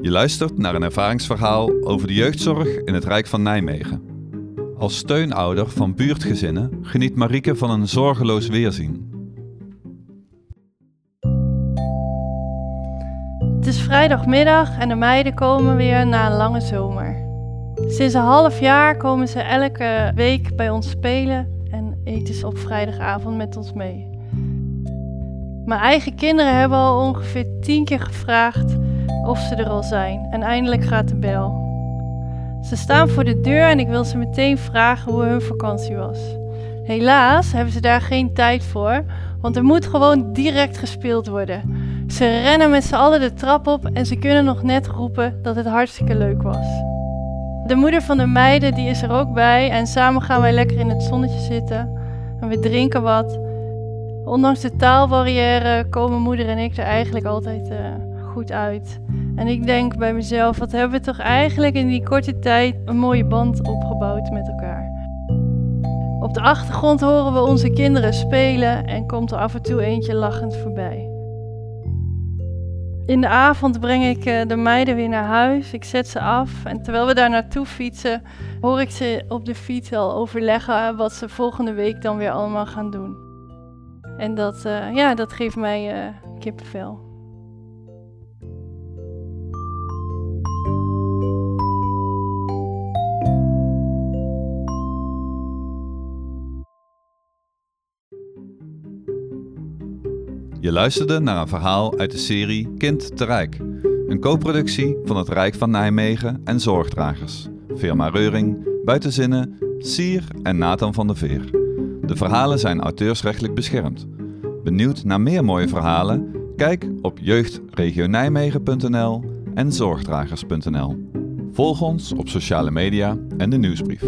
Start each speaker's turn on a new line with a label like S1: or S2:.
S1: Je luistert naar een ervaringsverhaal over de jeugdzorg in het Rijk van Nijmegen. Als steunouder van buurtgezinnen geniet Marieke van een zorgeloos weerzien.
S2: Het is vrijdagmiddag en de meiden komen weer na een lange zomer. Sinds een half jaar komen ze elke week bij ons spelen en eten ze op vrijdagavond met ons mee. Mijn eigen kinderen hebben al ongeveer tien keer gevraagd of ze er al zijn en eindelijk gaat de bel. Ze staan voor de deur en ik wil ze meteen vragen hoe hun vakantie was. Helaas hebben ze daar geen tijd voor, want er moet gewoon direct gespeeld worden. Ze rennen met z'n allen de trap op en ze kunnen nog net roepen dat het hartstikke leuk was. De moeder van de meiden die is er ook bij en samen gaan wij lekker in het zonnetje zitten en we drinken wat. Ondanks de taalbarrière komen moeder en ik er eigenlijk altijd uh, goed uit. En ik denk bij mezelf, wat hebben we toch eigenlijk in die korte tijd een mooie band opgebouwd met elkaar. Op de achtergrond horen we onze kinderen spelen en komt er af en toe eentje lachend voorbij. In de avond breng ik eh, de meiden weer naar huis. Ik zet ze af en terwijl we daar naartoe fietsen, hoor ik ze op de fiets al overleggen wat ze volgende week dan weer allemaal gaan doen. En dat, uh, ja, dat geeft mij uh, kippenvel.
S1: Je luisterde naar een verhaal uit de serie Kind te Rijk. Een co-productie van het Rijk van Nijmegen en Zorgdragers. Firma Reuring, Buitenzinnen, Sier en Nathan van der Veer. De verhalen zijn auteursrechtelijk beschermd. Benieuwd naar meer mooie verhalen? Kijk op jeugdregionijmegen.nl en zorgdragers.nl. Volg ons op sociale media en de nieuwsbrief.